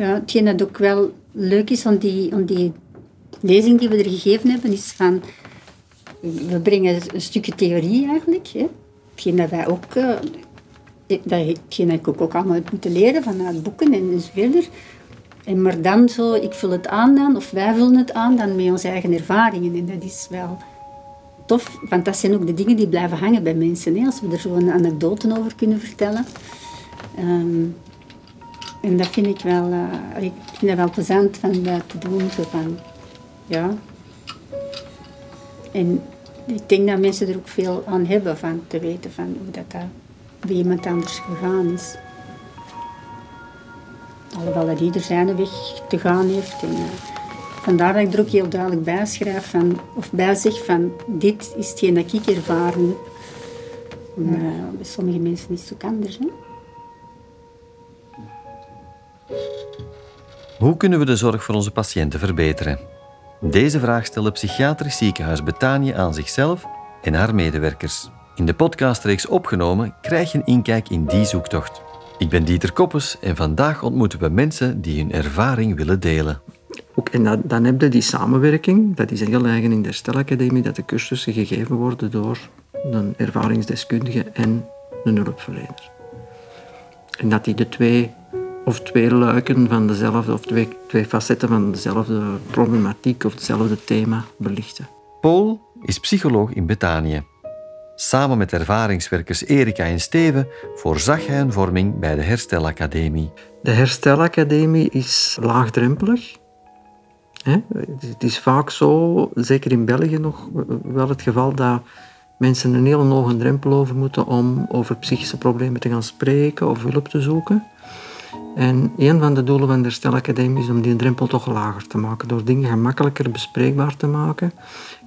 Ja, hetgeen dat ook wel leuk is aan die, aan die lezing die we er gegeven hebben, is van... We brengen een stukje theorie eigenlijk. Hè. Hetgeen dat wij ook... Uh, dat, hetgeen dat ik ook, ook allemaal heb moeten leren vanuit boeken en enzovoort. En maar dan zo, ik vul het aan dan, of wij vullen het aan dan met onze eigen ervaringen. En dat is wel tof, want dat zijn ook de dingen die blijven hangen bij mensen. Hè, als we er zo een anekdote over kunnen vertellen. Ehm, en dat vind ik wel, uh, ik vind dat wel plezant van dat te doen. Zo van, ja. En ik denk dat mensen er ook veel aan hebben van te weten van hoe dat, dat bij iemand anders gegaan is. Alhoewel dat ieder zijn weg te gaan heeft. En, uh, vandaar dat ik er ook heel duidelijk bij schrijf van, of bij zeg van dit is hetgeen dat ik ervaren heb. Maar uh, bij sommige mensen is het ook anders. Hè? Hoe kunnen we de zorg voor onze patiënten verbeteren? Deze vraag stelde psychiatrisch ziekenhuis Betanië aan zichzelf en haar medewerkers. In de podcastreeks opgenomen krijg je een inkijk in die zoektocht. Ik ben Dieter Koppes en vandaag ontmoeten we mensen die hun ervaring willen delen. Ook, en dan, dan heb je die samenwerking, dat is heel eigen in de Herstelacademie, dat de cursussen gegeven worden door een ervaringsdeskundige en een hulpverlener. En dat die de twee of twee luiken van dezelfde, of twee, twee facetten van dezelfde problematiek of hetzelfde thema belichten. Paul is psycholoog in Betanië. Samen met ervaringswerkers Erika en Steven voorzag hij een vorming bij de Herstelacademie. De Herstelacademie is laagdrempelig. Het is vaak zo, zeker in België nog wel het geval, dat mensen een hele hoge drempel over moeten om over psychische problemen te gaan spreken of hulp te zoeken. En een van de doelen van de Herstelacademie is om die drempel toch lager te maken, door dingen gemakkelijker bespreekbaar te maken.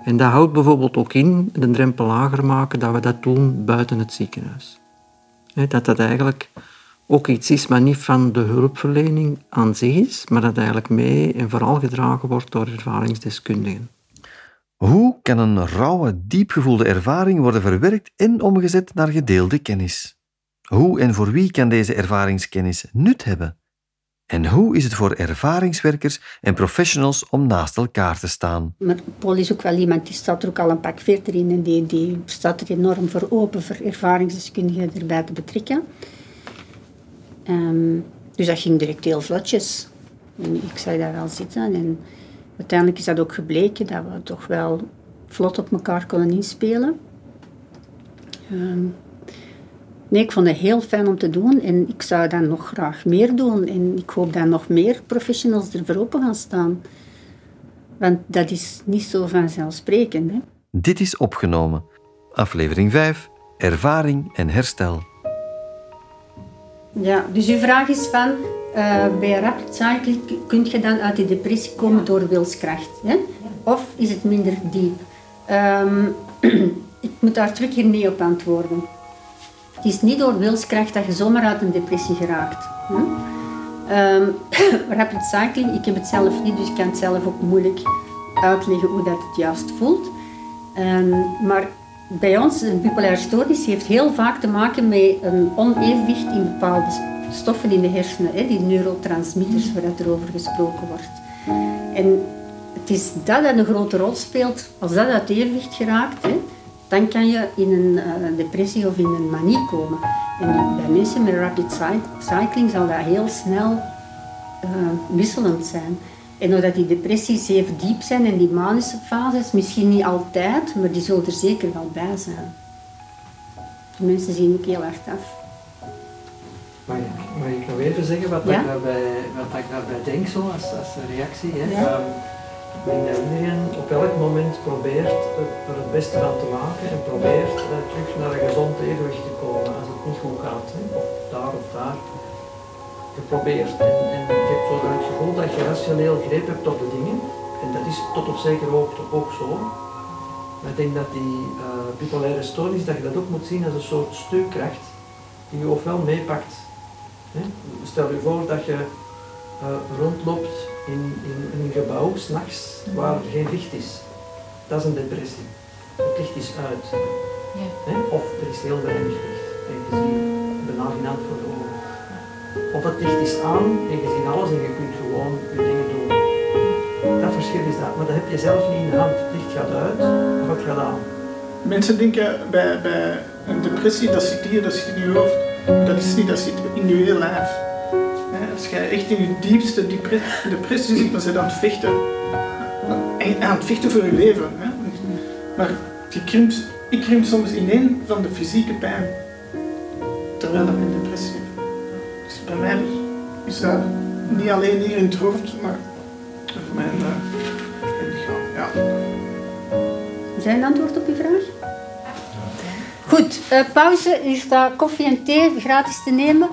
En dat houdt bijvoorbeeld ook in, de drempel lager maken, dat we dat doen buiten het ziekenhuis. Dat dat eigenlijk ook iets is, maar niet van de hulpverlening aan zich is, maar dat eigenlijk mee en vooral gedragen wordt door ervaringsdeskundigen. Hoe kan een rauwe, diepgevoelde ervaring worden verwerkt en omgezet naar gedeelde kennis? Hoe en voor wie kan deze ervaringskennis nut hebben? En hoe is het voor ervaringswerkers en professionals om naast elkaar te staan? Maar Paul is ook wel iemand die staat er ook al een pak verder in en die, die staat er enorm voor open voor ervaringsdeskundigen erbij te betrekken. Um, dus dat ging direct heel vlotjes. Ik zag dat wel zitten en uiteindelijk is dat ook gebleken dat we toch wel vlot op elkaar konden inspelen. Um, Nee, ik vond het heel fijn om te doen en ik zou dat nog graag meer doen. En ik hoop dat nog meer professionals er voor open gaan staan. Want dat is niet zo vanzelfsprekend. Hè? Dit is opgenomen. Aflevering 5. Ervaring en herstel. Ja, dus uw vraag is van... Uh, bij rapid cycling kun je dan uit die depressie komen door wilskracht. Hè? Of is het minder diep? Um, ik moet daar terug hier nee op antwoorden. Het is niet door wilskracht dat je zomaar uit een depressie geraakt. Hm? Um, rapid cycling, ik heb het zelf niet, dus ik kan het zelf ook moeilijk uitleggen hoe dat het juist voelt. Um, maar bij ons, een bipolaire stoornis heeft heel vaak te maken met een onevenwicht in bepaalde stoffen in de hersenen, hè, die neurotransmitters waar er over gesproken wordt. En het is dat dat een grote rol speelt. Als dat uit evenwicht geraakt, hè, dan kan je in een uh, depressie of in een manie komen. En bij mensen met rapid cycling zal dat heel snel uh, wisselend zijn. En omdat die depressies even diep zijn en die manische fases, misschien niet altijd, maar die zullen er zeker wel bij zijn. De mensen zien ook heel hard af. Mag ik, mag ik nog even zeggen wat, ja? ik, daarbij, wat ik daarbij denk, zo als, als reactie? Hè? Ja. Um, ik denk dat iedereen op elk moment probeert er het beste van te maken en probeert uh, terug naar een gezond evenwicht te komen als het niet goed gaat. Hè. Of daar of daar. Geprobeerd. En, en ik heb zo het gevoel dat je rationeel greep hebt op de dingen. En dat is tot op zekere hoogte ook zo. Maar ik denk dat die uh, bipolaire stoornis, dat je dat ook moet zien als een soort steunkracht die je ofwel meepakt. Stel je voor dat je uh, rondloopt in, in, een gebouw, s'nachts, waar geen licht is. Dat is een depressie. Het licht is uit. Ja. Of er is heel weinig licht en je ziet hand voor de ogen. Of het licht is aan en je ziet alles en je kunt gewoon je dingen doen. Dat verschil is dat, maar dat heb je zelf niet in de hand. Het licht gaat uit of het gaat aan. Mensen denken bij, bij een depressie, dat zit hier, dat zit in je hoofd. Dat is niet, dat zit in je lijf. Als je echt in je diepste depressie zit, dan zit je aan het vechten. aan het vechten voor je leven. Maar je krimpt, ik krimp soms ineen van de fysieke pijn. Terwijl ik in depressie. Dus bij mij is dat niet alleen hier in het hoofd, maar voor mij in het lichaam. Ja. Zijn antwoord op uw vraag? Goed, uh, pauze. Hier staat koffie en thee gratis te nemen.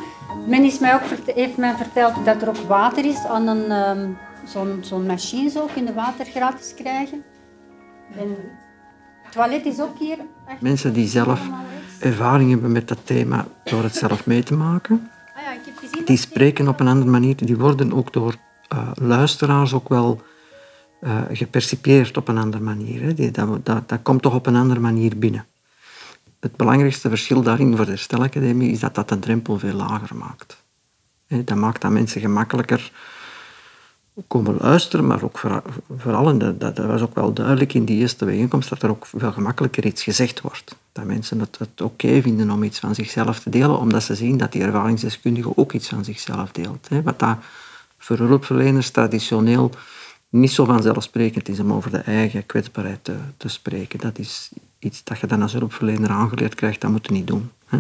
Men is mij ook, heeft mij verteld dat er ook water is aan een, um, zo'n zo'n machine. Zo kunnen water gratis krijgen. En het toilet is ook hier. Mensen die zelf ervaring hebben met dat thema door het zelf mee te maken, ah ja, ik heb gezien die spreken op een andere manier. Die worden ook door uh, luisteraars ook wel uh, gepercipieerd op een andere manier. Hè. Die, dat, dat, dat komt toch op een andere manier binnen het belangrijkste verschil daarin voor de Herstelacademie is dat dat de drempel veel lager maakt. Dat maakt dat mensen gemakkelijker komen luisteren, maar ook vooral, en dat, was ook wel duidelijk in die eerste bijeenkomst, dat er ook veel gemakkelijker iets gezegd wordt. Dat mensen het, het oké vinden om iets van zichzelf te delen, omdat ze zien dat die ervaringsdeskundige ook iets van zichzelf deelt. Wat dat voor hulpverleners traditioneel niet zo vanzelfsprekend is om over de eigen kwetsbaarheid te, te spreken. Dat is iets dat je dan als hulpverlener aangeleerd krijgt, dat moet je niet doen. Hè?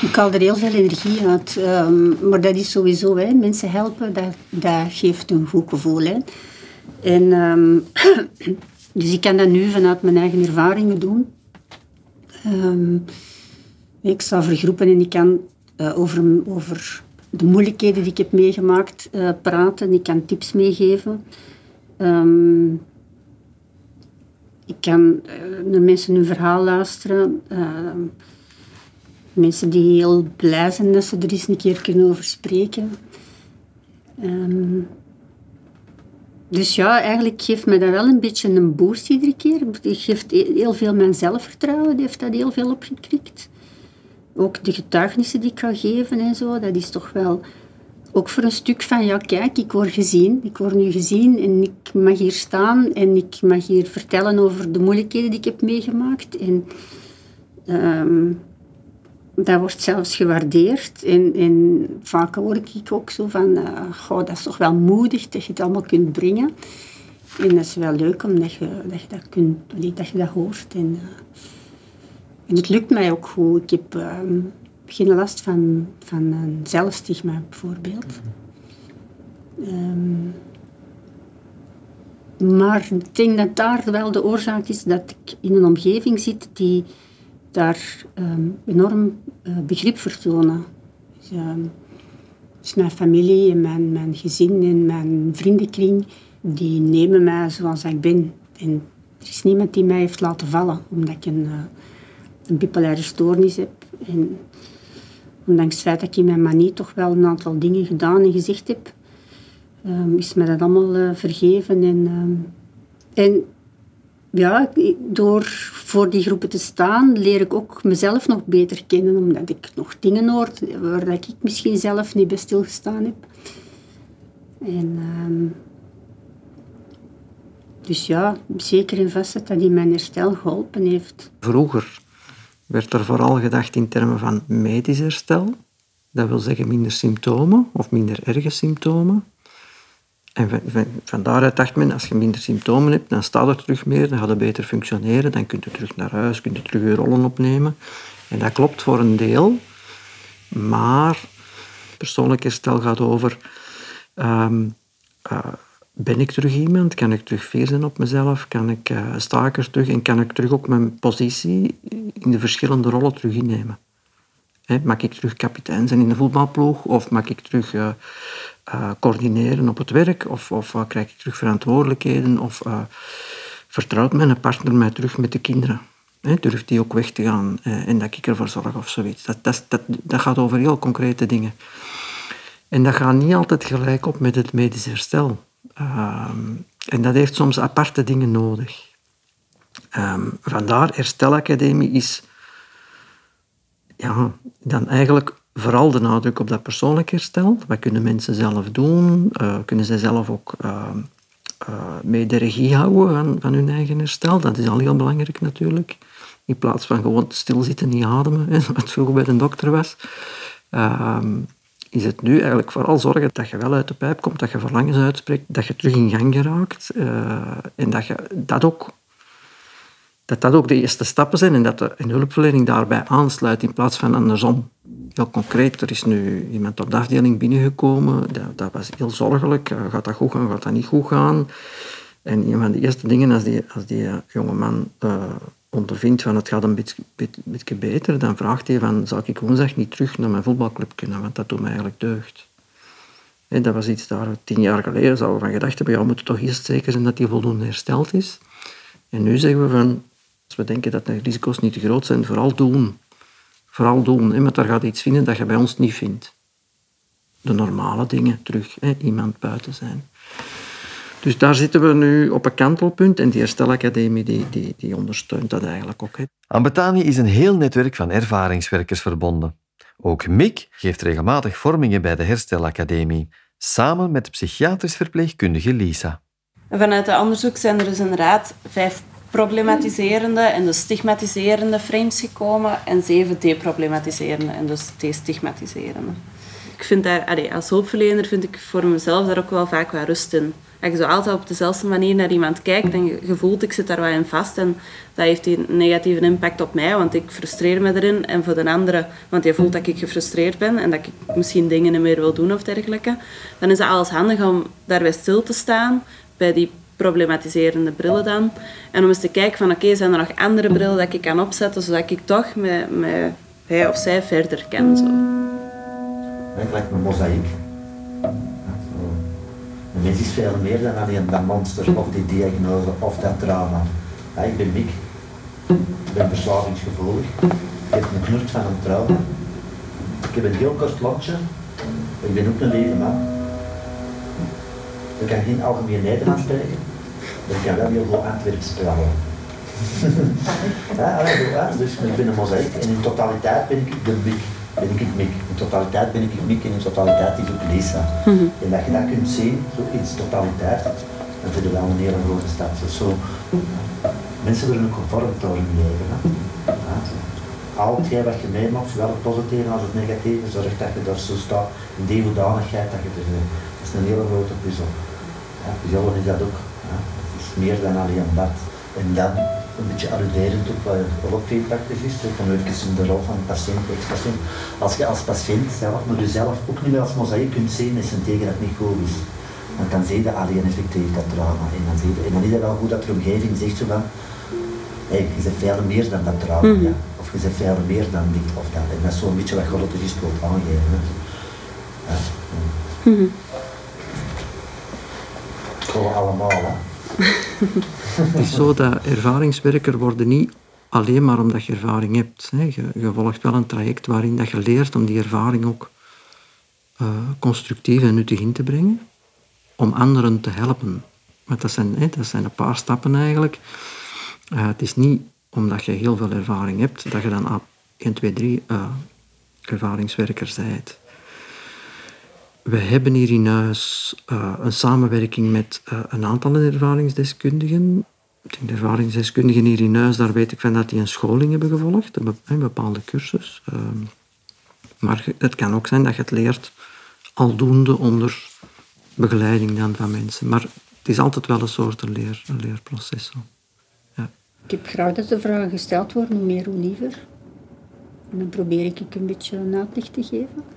Ik haal er heel veel energie uit. Um, maar dat is sowieso, hè. mensen helpen, dat, dat geeft een goed gevoel. En, um, dus ik kan dat nu vanuit mijn eigen ervaringen doen. Um, ik sta voor groepen en ik kan uh, over, over de moeilijkheden die ik heb meegemaakt uh, praten. Ik kan tips meegeven. Um, ik kan uh, naar mensen hun verhaal luisteren. Uh, mensen die heel blij zijn dat ze er eens een keer kunnen over spreken. Um, dus ja, eigenlijk geeft mij dat wel een beetje een boost iedere keer. Het geeft heel veel mijn zelfvertrouwen, die heeft dat heel veel opgekrikt. Ook de getuigenissen die ik ga geven en zo, dat is toch wel ook voor een stuk van, ja kijk, ik word gezien, ik word nu gezien en ik mag hier staan en ik mag hier vertellen over de moeilijkheden die ik heb meegemaakt. En ehm, dat wordt zelfs gewaardeerd. En, en vaak hoor ik ook zo van, uh, goh, dat is toch wel moedig dat je het allemaal kunt brengen. En dat is wel leuk omdat je dat, je dat, kunt, dat, je dat hoort. En, uh, en het lukt mij ook goed. Ik heb... Ehm, geen last van, van een zelfstigma bijvoorbeeld. Um, maar ik denk dat daar wel de oorzaak is dat ik in een omgeving zit die daar um, enorm uh, begrip vertonen. Dus, um, dus, mijn familie en mijn, mijn gezin en mijn vriendenkring, die nemen mij zoals ik ben. En er is niemand die mij heeft laten vallen, omdat ik een, uh, een bipolaire stoornis heb. En ondanks het feit dat ik in mijn manie toch wel een aantal dingen gedaan en gezegd heb, um, is me dat allemaal uh, vergeven. En, um, en ja, door voor die groepen te staan, leer ik ook mezelf nog beter kennen, omdat ik nog dingen hoor waar ik misschien zelf niet bij stilgestaan heb. En, um, dus ja, zeker en vast dat dat in mijn herstel geholpen heeft. Vroeger werd er vooral gedacht in termen van medisch herstel. Dat wil zeggen minder symptomen of minder erge symptomen. En van, daaruit dacht men, als je minder symptomen hebt, dan staat er terug meer, dan gaat het beter functioneren, dan kun je terug naar huis, kun je terug je rollen opnemen. En dat klopt voor een deel, maar persoonlijk herstel gaat over um, uh, ben ik terug iemand? Kan ik terug veer zijn op mezelf? Kan ik uh, sta ik er terug en kan ik terug ook mijn positie in de verschillende rollen terug innemen? He, mag ik terug kapitein zijn in de voetbalploeg? Of mag ik terug uh, uh, coördineren op het werk? Of, of krijg ik terug verantwoordelijkheden? Of vertrouwt mijn partner mij terug met de kinderen? Durft die ook weg te gaan en dat ik ervoor zorg of zoiets? Dat, dat, dat gaat over heel concrete dingen. En dat gaat niet altijd gelijk op met het medisch herstel. Ehm, en dat heeft soms aparte dingen nodig. Um, vandaar, Herstelacademie is ja, dan eigenlijk vooral de nadruk op dat persoonlijk herstel. Wat kunnen mensen zelf doen? Uh, kunnen zij zelf ook uh, mee de regie houden van, hun eigen herstel. Dat is al heel belangrijk natuurlijk. In plaats van gewoon stilzitten, niet ademen, wat vroeger bij de dokter was. Ehm, is het nu eigenlijk vooral zorgen dat je wel uit de pijp komt, dat je verlangens uitspreekt, dat je terug in gang geraakt. en dat je dat ook dat dat ook de eerste stappen zijn en dat de hulpverlening daarbij aansluit in plaats van andersom. Heel concreet, er is nu iemand op de afdeling binnengekomen, dat, dat was heel zorgelijk. Eh, gaat dat goed gaan, gaat dat niet goed gaan? En een van de eerste dingen, als die, als die jonge man ondervindt van het gaat een beetje, beter, dan vraagt hij van, zou ik woensdag niet terug naar mijn voetbalclub kunnen, want dat doet mij eigenlijk deugd. En dat was iets daar tien jaar geleden, zouden van gedacht hebben, ja, we moeten toch eerst zeker zijn dat hij voldoende hersteld is. En nu zeggen we van, als we denken dat de risico's niet te groot zijn, vooral doen. Vooral doen, hè, want daar gaat iets vinden dat je bij ons niet vindt. De normale dingen terug, hè, iemand buiten zijn. Dus daar zitten we nu op een kantelpunt en die herstelacademie die, die, die ondersteunt dat eigenlijk ook. Hè. Aan Betanië is een heel netwerk van ervaringswerkers verbonden. Ook Mick geeft regelmatig vormingen bij de herstelacademie, samen met de psychiatrisch verpleegkundige Lisa. Vanuit het onderzoek zijn er dus inderdaad vijf problematiserende en dus stigmatiserende frames gekomen en zeven deproblematiserende en dus destigmatiserende. Ik vind daar, als hulpverlener vind ik voor mezelf daar ook wel vaak wel rust in. Dat je zo altijd op dezelfde manier naar iemand kijkt en je voelt, ik zit daar wel in vast en dat heeft een negatieve impact op mij, want ik frustreer me erin en voor de andere, want je voelt dat ik gefrustreerd ben en dat ik misschien dingen niet meer wil doen of dergelijke. Dan is het alles handig om daarbij stil te staan bij die problematiserende brillen dan. En om eens te kijken van oké, zijn er nog andere brillen dat ik kan opzetten zodat ik toch met, met hij of zij verder kan. Zo. Het lijkt een mozaïek. Een mens is veel meer dan alleen dat monster of die diagnose of dat trauma. Ik ben Mick. Ik ben verslavingsgevoelig. Ik heb een knurt van een trauma. Ik heb een heel kort lontje. Ik ben ook een lieve man. Ik kan geen algemeen Nederlands spreken. Ik kan wel heel veel Antwerps ja, dus ik ben een mozaïek en in totaliteit ben ik de Mik. Ben ik. In totaliteit ben ik Mik en in totaliteit is ook Lisa. Mm -hmm. En dat je dat kunt zien, zo in totaliteit, vind je wel een hele grote stad. Dus zo, mensen worden ook gevormd door hun leven. Hè. Ja, al hetgeen wat je meemaakt, zowel het positieve als het negatieve, zorgt dat je daar zo staat in die hoedanigheid dat je er Dat is een hele grote puzzel. Ja, puzzel is dat ook meer dan alleen dat. En dan een beetje alluderend op wat Rolf feedbactig is, dan even in de rol van patiënt, ex-patiënt. Als je als patiënt zelf, maar jezelf ook niet als mozaïek kunt zien, is een tegen dat niet goed is. Want dan zie je alleen effectief dat trauma. En dan, zie je, en dan is het wel goed dat de omgeving zegt zo van, hey, je bent veel meer dan dat trauma, mm. ja. of je bent veel meer dan dit of dat. En dat is zo'n beetje wat grote wilt aangeven. Ja. Mm. Mm. Gewoon allemaal, hè. het is zo dat ervaringswerker worden niet alleen maar omdat je ervaring hebt. Hè. Je, je, volgt wel een traject waarin dat je leert om die ervaring ook uh, constructief en nuttig in te brengen. Om anderen te helpen. Want dat zijn, hè, dat zijn een paar stappen eigenlijk. Uh, het is niet omdat je heel veel ervaring hebt, dat je dan 1, 2, 3 uh, ervaringswerker bent. We hebben hier in huis uh, een samenwerking met uh, een aantal ervaringsdeskundigen. Ik denk de ervaringsdeskundigen hier in huis, daar weet ik van dat die een scholing hebben gevolgd, een bepaalde cursus. Uh, maar het kan ook zijn dat je het leert aldoende onder begeleiding dan van mensen. Maar het is altijd wel een soort leer, een leerproces. Ja. Ik heb graag dat de vragen gesteld worden, meer hoe liever. En dan probeer ik een beetje een uitleg te geven.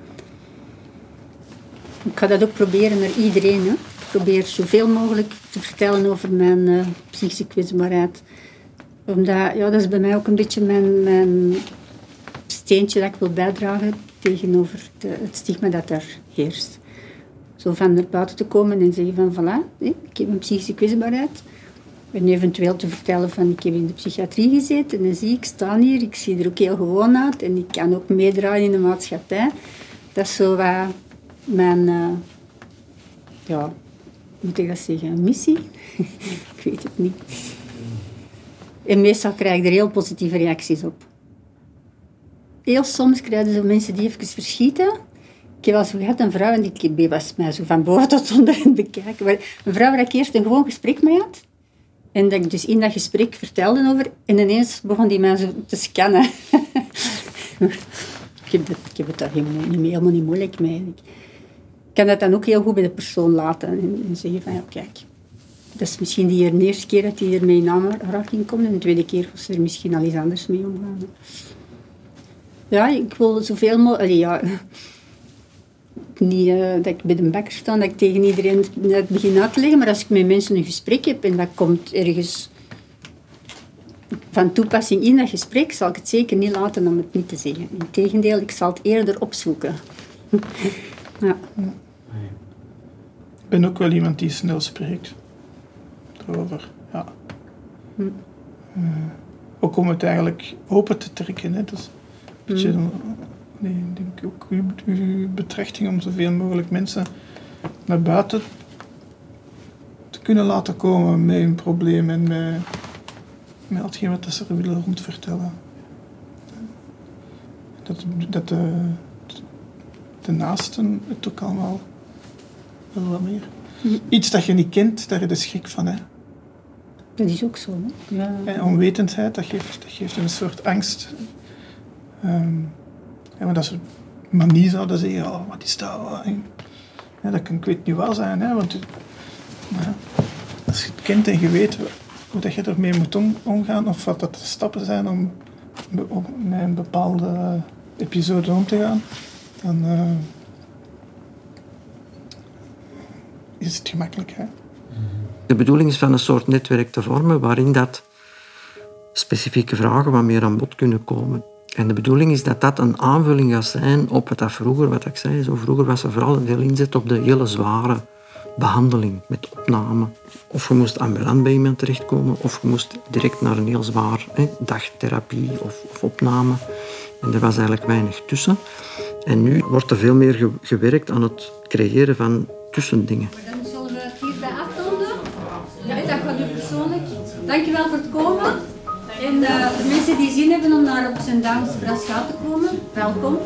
Ik ga dat ook proberen naar iedereen. Hè. Ik probeer zoveel mogelijk te vertellen over mijn uh, psychische kwetsbaarheid. Omdat, ja, dat is bij mij ook een beetje mijn, mijn steentje dat ik wil bijdragen tegenover het stigma dat daar heerst. Zo van naar buiten te komen en zeggen van, voilà, ik heb een psychische kwetsbaarheid. En eventueel te vertellen van, ik heb in de psychiatrie gezeten en zie ik staan hier, ik zie er ook heel gewoon uit en ik kan ook meedraaien in de maatschappij. Dat is zo wat mijn, uh, ja, moet ik dat zeggen, missie? ik weet het niet. En meestal krijg ik er heel positieve reacties op. Heel soms krijgen ze mensen die even verschieten Ik heb wel zo gehad een vrouw, en die was mij zo van boven tot onder bekijken. Maar een vrouw waar ik eerst een gewoon gesprek mee had. En dat ik dus in dat gesprek vertelde over... En ineens begon die zo te scannen. ik, heb dat, ik heb het daar helemaal niet, helemaal niet moeilijk mee. Kan dat dan ook heel goed bij de persoon laten. En, en zeggen van, ja, kijk... Dat is misschien die de eerste keer dat hij ermee in aanraking komt. En de tweede keer was er misschien al iets anders mee omgaan. Ja, ik wil zoveel mogelijk... Ja, niet uh, dat ik bij de bakker sta, dat ik tegen iedereen het begin uit te leggen. Maar als ik met mensen een gesprek heb en dat komt ergens van toepassing in dat gesprek, zal ik het zeker niet laten om het niet te zeggen. Integendeel, ik zal het eerder opzoeken. ja. Ik ben ook wel iemand die snel spreekt. Erover, ja. Hm. Uh, ook om het eigenlijk open te trekken. Hè. Dus een beetje hm nee, ik denk ook uw, uw betrachting om zoveel mogelijk mensen naar buiten te kunnen laten komen met hun probleem en met, met hetgeen wat ze er willen rondvertellen. Dat, dat de, de naasten het ook allemaal wel wat meer. Iets dat je niet kent, daar is je schrik van. Hè. Dat is ook zo. Hè? Ja. En onwetendheid, dat geeft, dat geeft een soort angst. Um, ja, maar dat ze maar niet zouden zeggen, oh, wat is dat? Ja, dat kan ik weet niet wel zijn, hè, want ja, als je het kent en je weet hoe dat je ermee moet omgaan, of wat dat de stappen zijn om met een bepaalde episode om te gaan, dan uh, is het gemakkelijk. Hè? De bedoeling is van een soort netwerk te vormen waarin dat specifieke vragen wat meer aan bod kunnen komen. En de bedoeling is dat dat een aanvulling gaat zijn op wat dat vroeger, wat ik zei, zo vroeger was er vooral een veel inzet op de hele zware behandeling met opname. Of je moest ambulant bij iemand terechtkomen, of je moest direct naar een heel zwaar hè, dagtherapie of, of, opname. En er was eigenlijk weinig tussen. En nu wordt er veel meer gewerkt aan het creëren van tussendingen. Maar dan zullen we het hierbij afronden. Ja, dat gaat u persoonlijk. Dankjewel voor het komen. En uh, de mensen die zin hebben om naar op zijn Dames Braschaat te komen, welkom.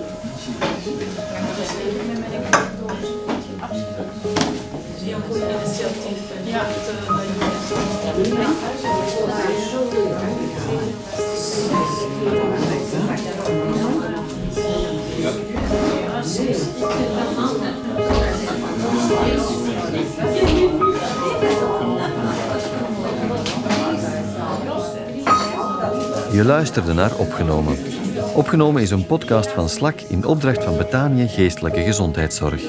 Heel goed initiatief. Ja, Je luisterde naar Opgenomen. Opgenomen is een podcast van Slak in opdracht van Betanië Geestelijke Gezondheidszorg.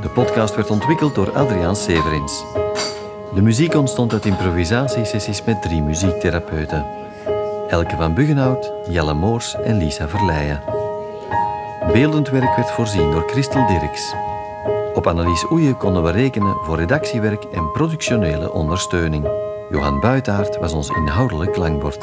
De podcast werd ontwikkeld door Adriaan Severins. De muziek ontstond uit improvisatiesessies met drie muziektherapeuten. Elke van Buggenhout, Jelle Moors en Lisa Verleijen. Beeldend werk werd voorzien door Christel Dirks. Op Annelies Oeje konden we rekenen voor redactiewerk en productionele ondersteuning. Johan Buitaert was ons inhoudelijk klankbord.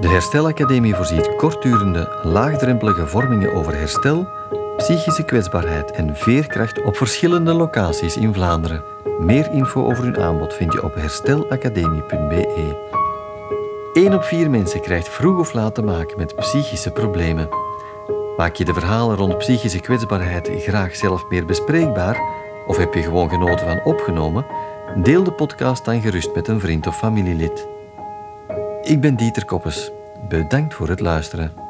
De Herstelacademie voorziet kortdurende, laagdrempelige vormingen over herstel, psychische kwetsbaarheid en veerkracht op verschillende locaties in Vlaanderen. Meer info over hun aanbod vind je op herstelacademie.be. 1 op 4 mensen krijgt vroeg of laat te maken met psychische problemen. Maak je de verhalen rond psychische kwetsbaarheid graag zelf meer bespreekbaar of heb je gewoon genoten van opgenomen? Deel de podcast dan gerust met een vriend of familielid. Ik ben Dieter Koppes. Bedankt voor het luisteren.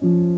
Mm-hmm.